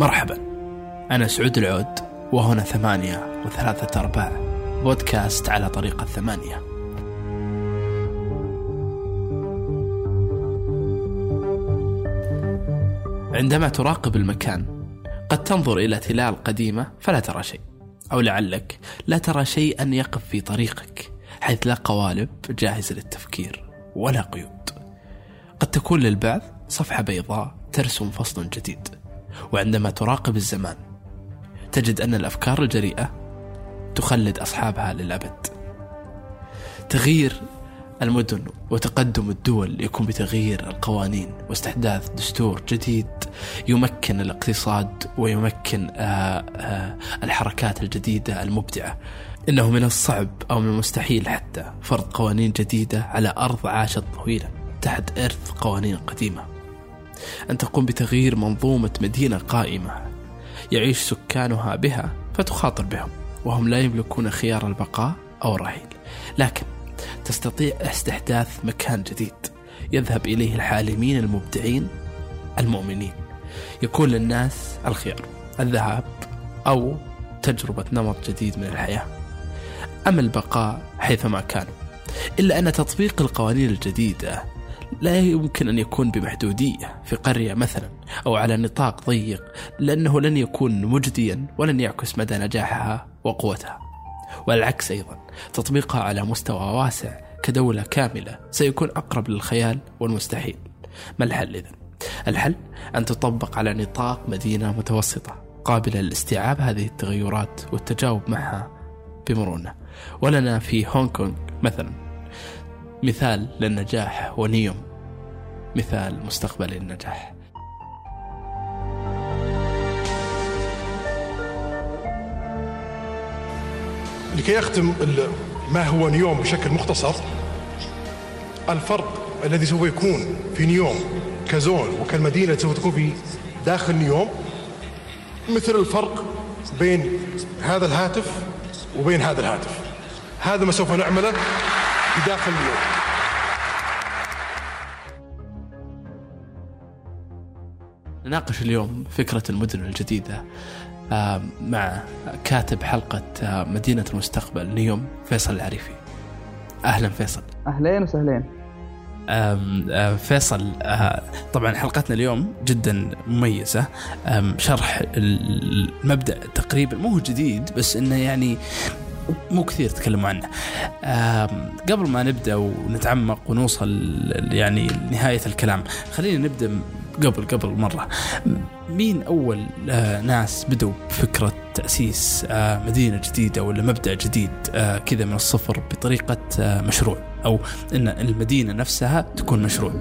مرحبا. أنا سعود العود وهنا ثمانية وثلاثة أرباع. بودكاست على طريق الثمانية. عندما تراقب المكان قد تنظر إلى تلال قديمة فلا ترى شيء. أو لعلك لا ترى شيئا يقف في طريقك حيث لا قوالب جاهزة للتفكير ولا قيود. قد تكون للبعض صفحة بيضاء ترسم فصل جديد. وعندما تراقب الزمان تجد أن الأفكار الجريئة تخلد أصحابها للأبد. تغيير المدن وتقدم الدول يكون بتغيير القوانين واستحداث دستور جديد يمكن الاقتصاد ويمكن آه، آه، الحركات الجديدة المبدعة. إنه من الصعب أو من المستحيل حتى فرض قوانين جديدة على أرض عاشت طويلا تحت إرث قوانين قديمة. أن تقوم بتغيير منظومة مدينة قائمة. يعيش سكانها بها فتخاطر بهم وهم لا يملكون خيار البقاء أو الرحيل. لكن تستطيع استحداث مكان جديد يذهب إليه الحالمين المبدعين المؤمنين. يكون للناس الخيار الذهاب أو تجربة نمط جديد من الحياة. أما البقاء حيثما كانوا إلا أن تطبيق القوانين الجديدة لا يمكن أن يكون بمحدودية في قرية مثلا أو على نطاق ضيق لأنه لن يكون مجديا ولن يعكس مدى نجاحها وقوتها. والعكس أيضا تطبيقها على مستوى واسع كدولة كاملة سيكون أقرب للخيال والمستحيل. ما الحل إذن؟ الحل أن تطبق على نطاق مدينة متوسطة قابلة لاستيعاب هذه التغيرات والتجاوب معها بمرونة. ولنا في هونغ كونغ مثلا. مثال للنجاح ونيوم. مثال مستقبل النجاح. لكي أختم ما هو نيوم بشكل مختصر الفرق الذي سوف يكون في نيوم كزون وكالمدينة سوف تكون في داخل نيوم مثل الفرق بين هذا الهاتف وبين هذا الهاتف. هذا ما سوف نعمله في داخل نيوم نناقش اليوم فكرة المدن الجديدة مع كاتب حلقة مدينة المستقبل نيوم فيصل العريفي. أهلا فيصل. أهلين وسهلين. فيصل طبعا حلقتنا اليوم جدا مميزة. شرح المبدأ تقريبا مو هو جديد بس إنه يعني مو كثير تكلموا عنه. قبل ما نبدأ ونتعمق ونوصل يعني نهاية الكلام خلينا نبدأ قبل قبل مرة. مين أول آه، ناس بدوا بفكرة تأسيس آه، مدينة جديدة ولا مبدأ جديد آه، كذا من الصفر بطريقة مشروع؟ أو إن المدينة نفسها تكون مشروع.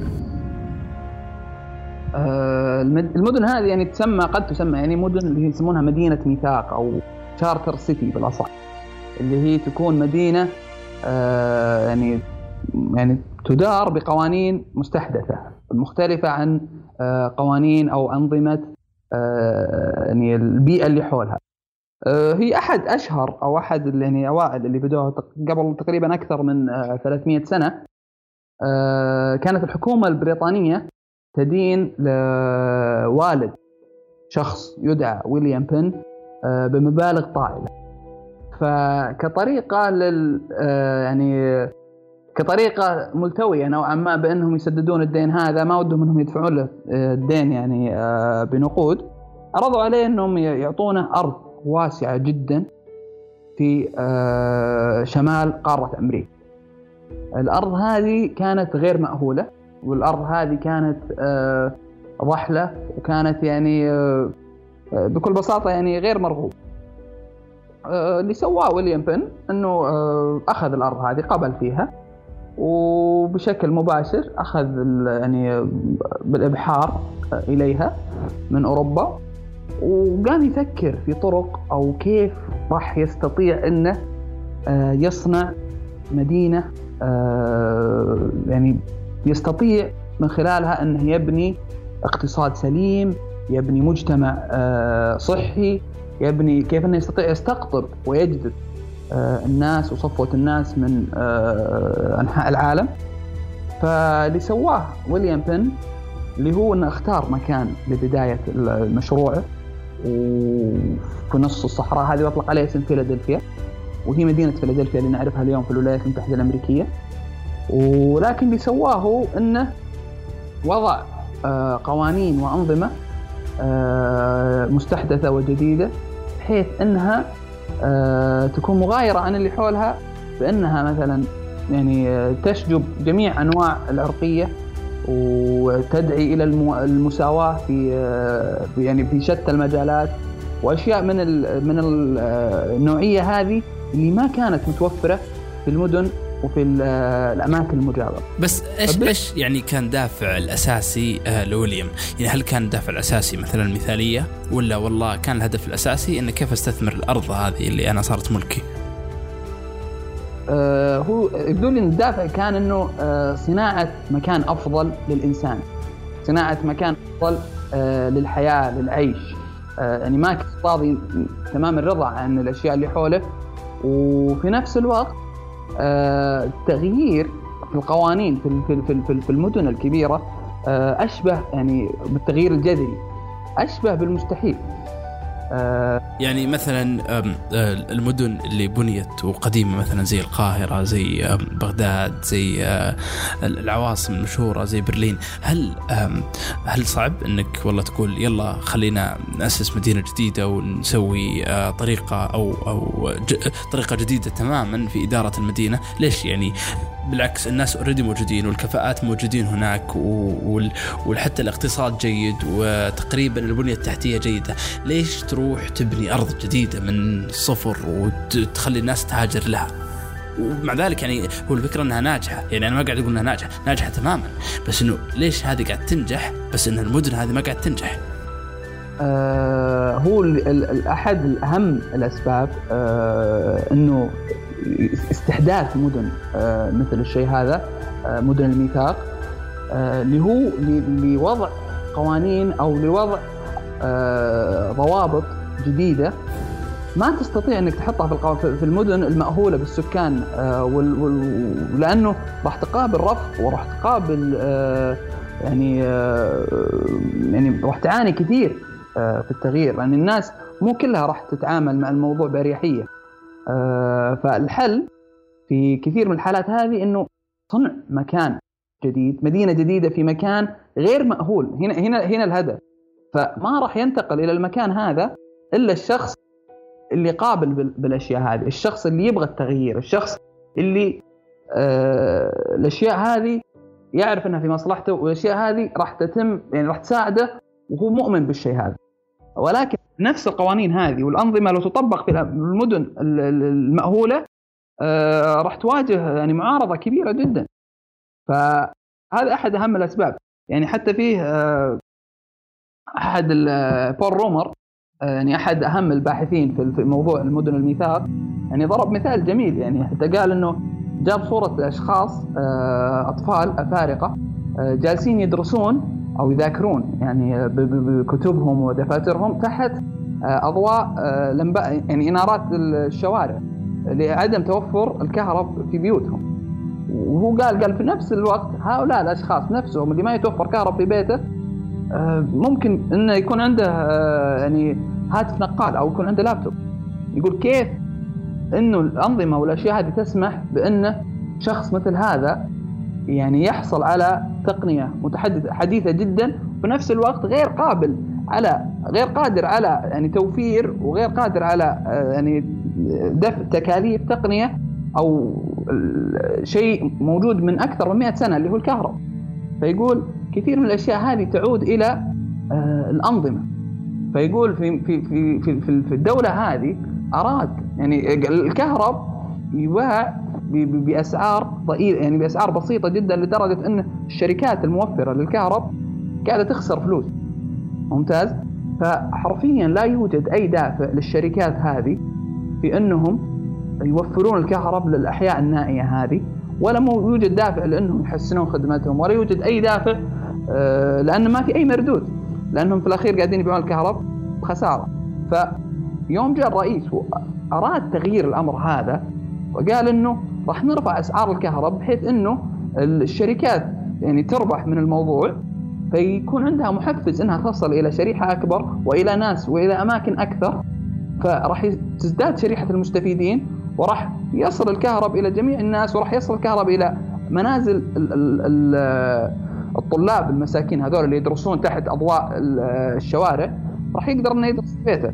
المدن هذه يعني تسمى قد تسمى يعني مدن اللي يسمونها مدينة ميثاق أو شارتر سيتي بالأصح. اللي هي تكون مدينة يعني يعني تدار بقوانين مستحدثة. مختلفة عن قوانين أو أنظمة آه، يعني البيئة اللي حولها. آه، هي أحد أشهر أو أحد يعني أوائل اللي بدوها قبل تقريبا أكثر من 300 آه، سنة. كانت الحكومة البريطانية تدين لوالد شخص يدعى ويليام بن بمبالغ طائلة. فكطريقة لل يعني كطريقة ملتوية نوعا ما بأنهم يسددون الدين هذا ما ودهم إنهم يدفعون له آه، الدين يعني آه، بنقود عرضوا عليه إنهم يعطونه أرض واسعة جدا في آه، شمال قارة أمريكا. الأرض هذه كانت غير مأهولة والأرض هذه كانت ضحله وكانت يعني بكل بساطة يعني غير مرغوب. اللي سواه ويليام بن إنه أخذ الأرض هذه قبل فيها وبشكل مباشر أخذ يعني بالإبحار إليها من أوروبا وقام يفكر في طرق أو كيف راح يستطيع إنه آه، يصنع مدينة آه، يعني يستطيع من خلالها إنه يبني اقتصاد سليم يبني مجتمع آه، صحي يبني كيف إنه يستطيع يستقطب ويجذب الناس وصفوة الناس من آه، أنحاء العالم. فاللي سواه ويليام بن اللي هو إنه اختار مكان لبداية المشروع وفي نص الصحراء هذه يطلق عليها اسم فيلادلفيا. وهي مدينة فيلادلفيا اللي نعرفها اليوم في الولايات المتحدة الأمريكية. ولكن اللي سواه إنه وضع آه، قوانين وأنظمة آه، مستحدثة وجديدة بحيث إنها آه، تكون مغايرة عن اللي حولها بأنها مثلا يعني تشجب جميع أنواع العرقية وتدعي إلى المساواة في يعني في شتى المجالات وأشياء من من النوعية هذه اللي ما كانت متوفرة في المدن وفي الأماكن المجاورة. بس إيش إيش يعني كان دافع الأساسي آه، لويليام؟ يعني هل كان الدافع الأساسي مثلا المثالية ولا والله كان الهدف الأساسي إنه كيف أستثمر الأرض هذه اللي أنا صارت ملكي؟ آه هو يقول لي الدافع كان إنه آه صناعة مكان أفضل للإنسان. صناعة مكان أفضل آه للحياة للعيش. يعني ما كنت فاضي تمام الرضا عن الأشياء اللي حوله وفي نفس الوقت التغيير في القوانين في في في المدن الكبيرة آه، أشبه يعني بالتغيير الجذري أشبه بالمستحيل. يعني مثلا آه، المدن اللي بنيت وقديمة مثلا زي القاهرة زي بغداد زي العواصم المشهورة زي برلين. هل هل صعب إنك والله تقول يلا خلينا نأسس مدينة جديدة ونسوي طريقة أو أو طريقة جديدة تماما في إدارة المدينة؟ ليش يعني بالعكس الناس اوريدي موجودين والكفاءات موجودين هناك وحتى الاقتصاد جيد وتقريبا البنية التحتية جيدة. ليش تروح تبني أرض جديدة من الصفر وتخلي الناس تهاجر لها؟ ومع ذلك يعني هو الفكرة إنها ناجحة. يعني أنا ما قاعد أقول إنها ناجحة ناجحة تماما. بس إنه ليش هذه قاعد تنجح؟ بس إن المدن هذه ما قاعد تنجح. آه هو احد اهم الأسباب آه إنه استحداث مدن آه، مثل الشيء هذا آه، مدن الميثاق آه، اللي هو لوضع قوانين أو لوضع ضوابط جديدة ما تستطيع إنك تحطها في في المدن المأهولة بالسكان لأنه راح تقابل رفض وراح تقابل يعني يعني راح تعاني كثير في التغيير لأن الناس مو كلها راح تتعامل مع الموضوع بأريحية. فالحل في كثير من الحالات هذه إنه صنع مكان جديد، مدينة جديدة في مكان غير مأهول، هنا هنا هنا الهدف. فما راح ينتقل إلى المكان هذا إلا الشخص اللي قابل بالأشياء هذه، الشخص اللي يبغى التغيير، الشخص اللي آه الأشياء هذه يعرف إنها في مصلحته والأشياء هذه راح تتم يعني راح تساعده وهو مؤمن بالشيء هذا. ولكن نفس القوانين هذه والأنظمة لو تطبق في المدن المأهولة آه، راح تواجه يعني معارضة كبيرة جدا. فهذا أحد أهم الأسباب يعني حتى فيه آه، أحد بول رومر آه، يعني أحد أهم الباحثين في موضوع المدن الميثاق يعني ضرب مثال جميل يعني حتى قال إنه جاب صورة أشخاص أطفال أفارقة جالسين يدرسون أو يذاكرون يعني بكتبهم ودفاترهم تحت أضواء آه، لمبا يعني إنارات الشوارع لعدم توفر الكهرب في بيوتهم. وهو قال قال في نفس الوقت هؤلاء الأشخاص نفسهم اللي ما يتوفر كهرب في بيته آه، ممكن إنه يكون عنده يعني هاتف نقال أو يكون عنده لابتوب. يقول كيف إنه الأنظمة والأشياء هذه تسمح بانه شخص مثل هذا يعني يحصل على تقنية متحدثة حديثة جدا وفي نفس الوقت غير قابل على غير قادر على يعني توفير وغير قادر على آه، يعني دفع تكاليف تقنية أو شيء موجود من أكثر من 100 سنة اللي هو الكهرباء فيقول كثير من الأشياء هذه تعود إلى آه، الأنظمة. فيقول في في في في في الدولة هذه أراد يعني الكهرب يباع بأسعار ضئيله يعني بأسعار بسيطة جدا لدرجة أن الشركات الموفرة للكهرب قاعدة تخسر فلوس. ممتاز. فحرفيا لا يوجد أي دافع للشركات هذه في أنهم يوفرون الكهرب للأحياء النائية هذه ولا يوجد دافع لأنهم يحسنون خدمتهم ولا يوجد أي دافع آه، لأن ما في أي مردود لأنهم في الأخير قاعدين يبيعون الكهرب بخسارة. فيوم جاء الرئيس وأراد تغيير الأمر هذا وقال إنه راح نرفع أسعار الكهرباء بحيث إنه الشركات يعني تربح من الموضوع. فيكون عندها محفز إنها تصل إلى شريحة أكبر وإلى ناس وإلى أماكن أكثر فراح تزداد شريحة المستفيدين وراح يصل الكهرب إلى جميع الناس وراح يصل الكهرب إلى منازل ال ال ال الطلاب المساكين هذول اللي يدرسون تحت أضواء الشوارع راح يقدر إنه يدرس في بيته.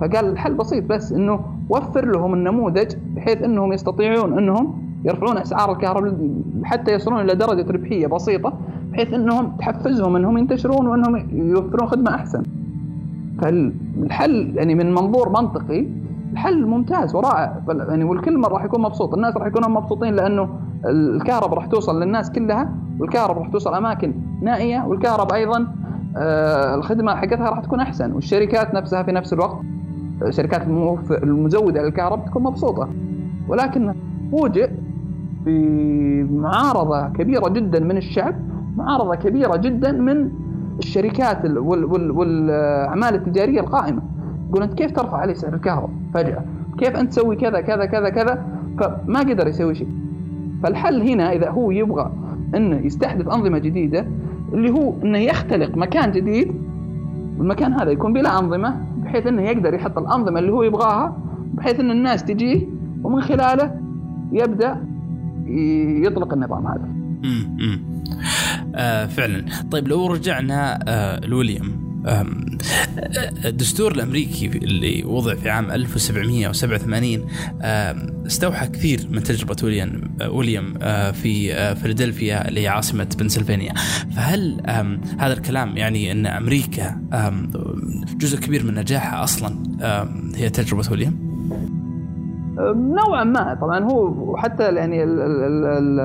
فقال الحل بسيط بس إنه وفر لهم النموذج بحيث إنهم يستطيعون إنهم يرفعون أسعار الكهرباء حتى يصلون إلى درجة ربحية بسيطة. بحيث إنهم تحفزهم إنهم ينتشرون وإنهم يوفرون خدمة أحسن. فالحل يعني من منظور منطقي الحل ممتاز ورائع يعني والكل راح يكون مبسوط، الناس راح يكونوا مبسوطين لأنه الكهرباء راح توصل للناس كلها والكهرباء راح توصل أماكن نائية والكهرباء أيضا آه الخدمة حقتها راح تكون أحسن والشركات نفسها في نفس الوقت الشركات المزودة للكهرباء تكون مبسوطة ولكن فوجئ بمعارضه كبيرة جدا من الشعب معارضة كبيرة جدا من الشركات والأعمال التجارية القائمة. يقول أنت كيف ترفع علي سعر الكهرباء فجأة؟ كيف أنت تسوي كذا كذا كذا كذا؟ فما قدر يسوي شيء. فالحل هنا إذا هو يبغى إنه يستحدث أنظمة جديدة اللي هو إنه يختلق مكان جديد والمكان هذا يكون بلا أنظمة بحيث إنه يقدر يحط الأنظمة اللي هو يبغاها بحيث إن الناس تجيه ومن خلاله يبدأ يطلق النظام هذا. آه فعلا. طيب لو رجعنا آه لويليام الدستور الأمريكي اللي وضع في عام 1787 استوحى كثير من تجربة ويليام ويليام آه، في آه، فيلادلفيا اللي هي عاصمة بنسلفانيا. فهل هذا الكلام يعني إن أمريكا جزء كبير من نجاحها أصلا هي تجربة ويليام؟ نوعا ما. طبعا هو حتى يعني ال ال ال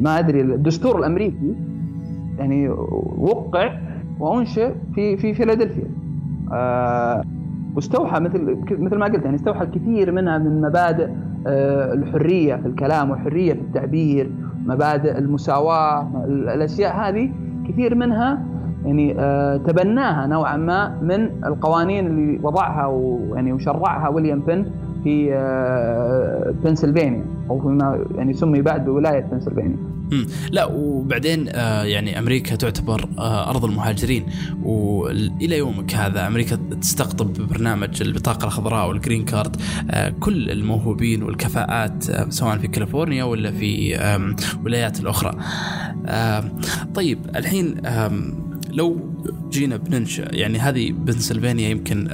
ما أدري الدستور الأمريكي يعني وقع وأنشئ في في فيلادلفيا. آه واستوحى مثل مثل ما قلت يعني استوحى الكثير منها من مبادئ آه الحرية في الكلام والحرية في التعبير مبادئ المساواة الأشياء هذه كثير منها يعني آه تبناها نوعا ما من القوانين اللي وضعها ويعني وشرعها ويليام بن في آه بنسلفانيا أو فيما يعني سمي بعد بولاية بنسلفانيا. مم. لا وبعدين آه يعني أمريكا تعتبر آه أرض المهاجرين وإلى يومك هذا أمريكا تستقطب ببرنامج البطاقة الخضراء والجرين كارد آه كل الموهوبين والكفاءات آه سواء في كاليفورنيا ولا في آه ولايات الأخرى. آه طيب الحين آه لو جينا بننشأ يعني هذه بنسلفانيا يمكن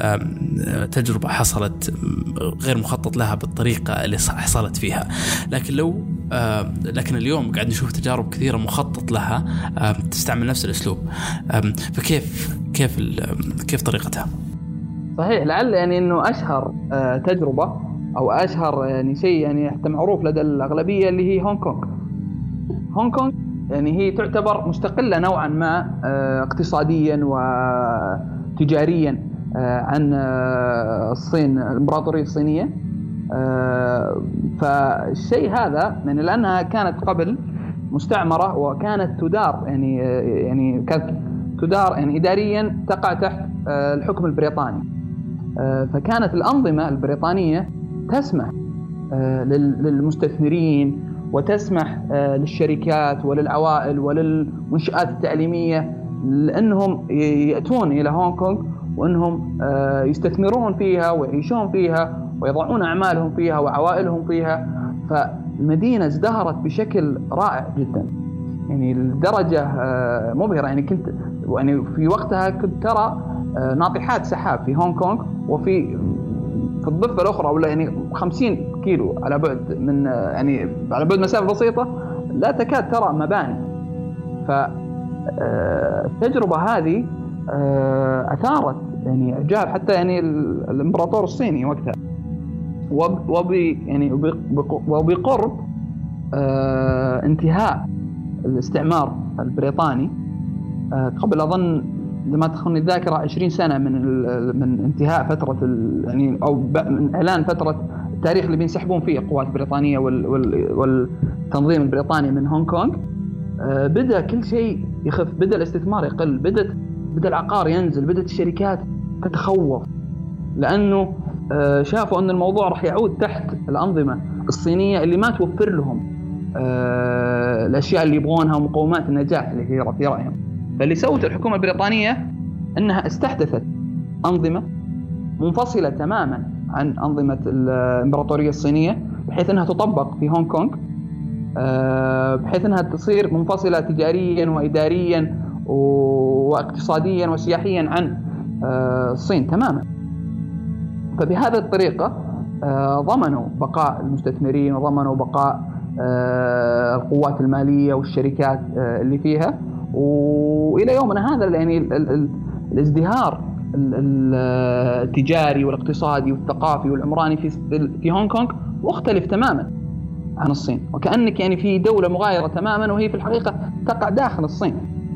تجربة حصلت غير مخطط لها بالطريقة اللي حصلت فيها لكن لو لكن اليوم قاعد نشوف تجارب كثيرة مخطط لها تستعمل نفس الأسلوب فكيف كيف كيف طريقتها؟ صحيح لعل يعني إنه أشهر آه، تجربة أو أشهر يعني شيء يعني حتى معروف لدى الأغلبية اللي هي هونغ كونغ. هونغ كونغ يعني هي تعتبر مستقلة نوعا ما آه، اقتصاديا وتجاريا آه، عن آه، الصين الإمبراطورية الصينية. فالشيء هذا يعني لأنها كانت قبل مستعمرة وكانت تدار يعني يعني كانت تدار يعني اداريا تقع تحت الحكم البريطاني. فكانت الأنظمة البريطانية تسمح للمستثمرين وتسمح آه، للشركات وللعوائل وللمنشآت التعليمية لأنهم يأتون إلى هونغ كونغ وأنهم آه، يستثمرون فيها ويعيشون فيها ويضعون أعمالهم فيها وعوائلهم فيها. فالمدينة ازدهرت بشكل رائع جدا. يعني لدرجة آه، مبهرة. يعني كنت يعني في وقتها كنت ترى ناطحات سحاب في هونغ كونغ وفي في الضفة الأخرى ولا يعني 50 كيلو على بعد من يعني على بعد مسافة بسيطة لا تكاد ترى مباني. فالتجربه آه، هذه آه، أثارت يعني اعجاب حتى يعني الإمبراطور الصيني وقتها. وب يعني وبقرب آه، انتهاء الاستعمار البريطاني. قبل أظن لما تخوني الذاكرة 20 سنة من من انتهاء فترة يعني أو من إعلان فترة التاريخ اللي بينسحبون فيه القوات البريطانية والتنظيم البريطاني من هونغ كونغ آه، بدأ كل شيء يخف بدأ الاستثمار يقل بدأت بدأ العقار ينزل بدأت الشركات تتخوف لأنه آه، شافوا أن الموضوع راح يعود تحت الأنظمة الصينية اللي ما توفر لهم الأشياء اللي يبغونها ومقومات النجاح اللي في في رأيهم. فاللي سوته الحكومة البريطانية أنها استحدثت أنظمة منفصلة تماما عن أنظمة الإمبراطورية الصينية بحيث أنها تطبق في هونغ كونغ آه، بحيث أنها تصير منفصلة تجاريا واداريا واقتصاديا وسياحيا عن آه، الصين تماما. فبهذه الطريقة آه، ضمنوا بقاء المستثمرين وضمنوا بقاء القوات المالية والشركات اللي فيها. وإلى يومنا هذا يعني الازدهار التجاري والاقتصادي والثقافي والعمراني في في هونغ كونغ مختلف تماما عن الصين وكأنك يعني في دولة مغايرة تماما وهي في الحقيقة تقع داخل الصين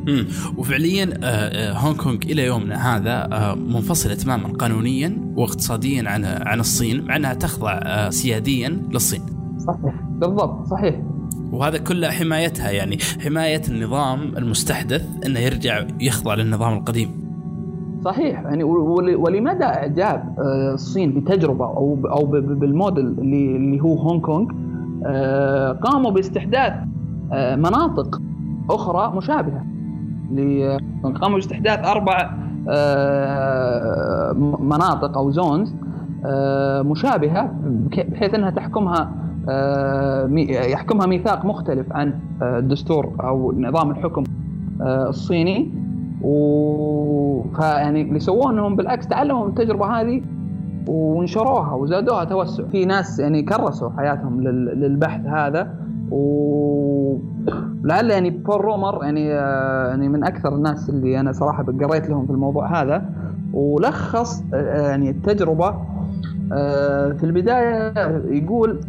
امم وفعليا آه، آه، هونغ كونغ إلى يومنا هذا آه، منفصلة تماما قانونيا واقتصاديا عن عن الصين مع أنها تخضع سياديا للصين. صحيح بالضبط صحيح. وهذا كله حمايتها يعني حماية النظام المستحدث إنه يرجع يخضع للنظام القديم. صحيح يعني ولمدى اعجاب الصين بتجربة أو أو بالموديل اللي اللي هو هونغ كونغ آه، قاموا باستحداث آه، مناطق أخرى مشابهة قاموا باستحداث أربع آه، مناطق أو زونز مشابهة بحيث إنها تحكمها يحكمها ميثاق مختلف عن الدستور أو نظام الحكم الصيني. و فيعني اللي سووه إنهم بالعكس تعلموا من التجربة هذه ونشروها وزادوها توسع. في ناس يعني كرسوا حياتهم للبحث هذا. ولعل يعني بول رومر يعني آه، يعني من أكثر الناس اللي أنا صراحة قريت لهم في الموضوع هذا. ولخص آه، يعني التجربة آه، في البداية يقول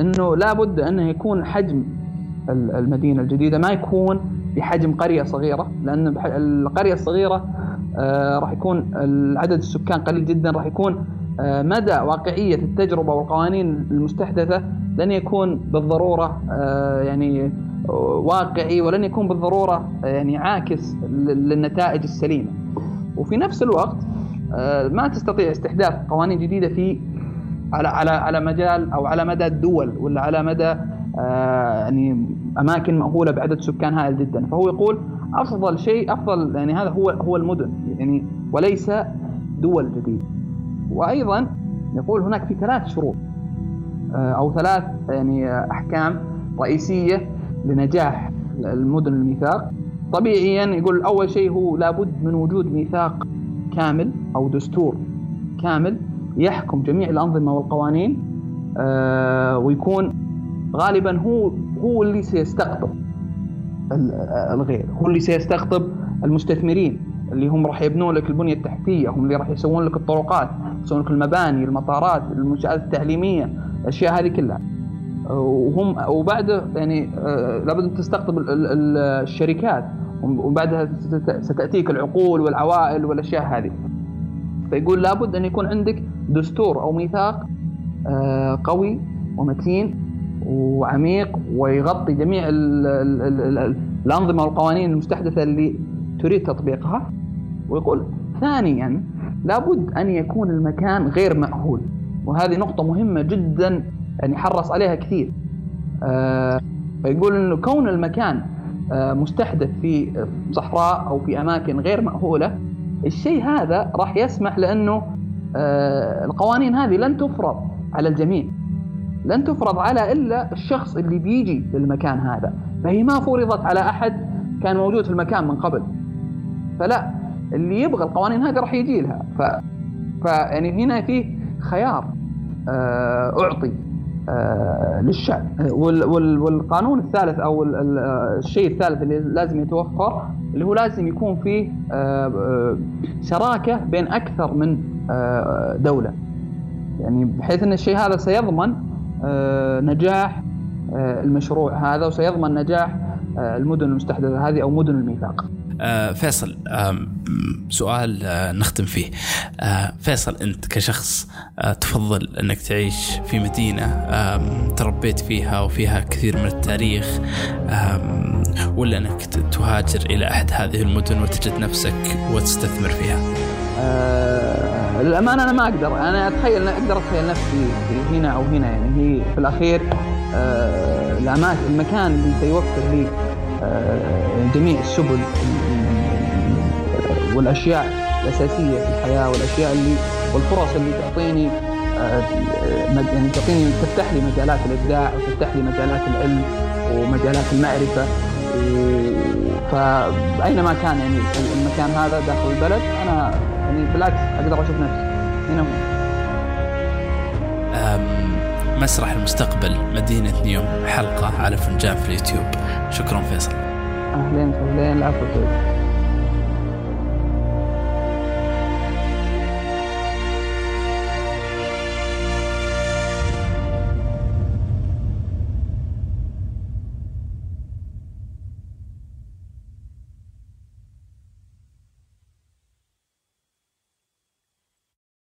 إنه لابد انه يكون حجم المدينة الجديدة ما يكون بحجم قرية صغيرة لأن القرية الصغيرة راح يكون عدد السكان قليل جدا راح يكون آه، مدى واقعية التجربة والقوانين المستحدثة لن يكون بالضرورة آه، يعني واقعي ولن يكون بالضرورة آه، يعني عاكس للنتائج السليمة. وفي نفس الوقت ما تستطيع استحداث قوانين جديدة في على على على مجال أو على مدى الدول ولا على مدى يعني أماكن مأهولة بعدد سكان هائل جدا. فهو يقول أفضل شيء أفضل يعني هذا هو هو المدن يعني وليس دول جديدة. وأيضا يقول هناك في ثلاث شروط آه، أو ثلاث يعني أحكام رئيسية لنجاح المدن الميثاق. طبيعيا يقول أول شيء هو لابد من وجود ميثاق كامل أو دستور كامل. يحكم جميع الأنظمة والقوانين آه، ويكون غالبا هو هو اللي سيستقطب الغير هو اللي سيستقطب المستثمرين اللي هم راح يبنون لك البنية التحتية هم اللي راح يسوون لك الطرقات يسوون لك المباني المطارات المنشآت التعليمية الاشياء هذه كلها. وهم وبعد يعني آه، لابد أن تستقطب الشركات وبعدها ستأتيك العقول والعوائل والأشياء هذه. فيقول لابد أن يكون عندك دستور أو ميثاق آه، قوي ومتين وعميق ويغطي جميع الأنظمة والقوانين المستحدثة اللي تريد تطبيقها. ويقول ثانيا لابد أن يكون المكان غير مأهول. وهذه نقطة مهمة جدا يعني حرص عليها كثير. آه فيقول أنه كون المكان آه مستحدث في صحراء أو في أماكن غير مأهولة الشيء هذا راح يسمح لأنه آه القوانين هذه لن تفرض على الجميع. لن تفرض على إلا الشخص اللي بيجي للمكان هذا. فهي ما فرضت على أحد كان موجود في المكان من قبل. فلا اللي يبغى القوانين هذه راح يجي لها. ف فيعني هنا فيه خيار آه، أعطي آه، للشعب والقانون الثالث أو الشيء الثالث اللي لازم يتوفر اللي هو لازم يكون فيه آه، شراكة بين أكثر من دولة يعني بحيث إن الشيء هذا سيضمن نجاح المشروع هذا وسيضمن نجاح المدن المستحدثة هذه أو مدن الميثاق. آه فيصل آه سؤال آه نختم فيه. آه فيصل انت كشخص آه تفضل انك تعيش في مدينة آه تربيت فيها وفيها كثير من التاريخ آه ولا انك تهاجر إلى أحد هذه المدن وتجد نفسك وتستثمر فيها؟ آه للأمانة أنا ما أقدر. أنا أتخيل أقدر أتخيل نفسي هنا أو هنا. يعني هي في الأخير آه، الأماكن المكان اللي سيوفر لي جميع السبل والأشياء الأساسية في الحياة والأشياء اللي والفرص اللي تعطيني آه، يعني تعطيني تفتح لي مجالات الإبداع وتفتح لي مجالات العلم ومجالات المعرفة. فاينما كان يعني المكان هذا داخل البلد أنا يعني بالعكس أقدر أشوف نفسي. هنا مسرح المستقبل مدينة نيوم حلقة على فنجان في اليوتيوب. شكرا فيصل. أهلين أهلين العفو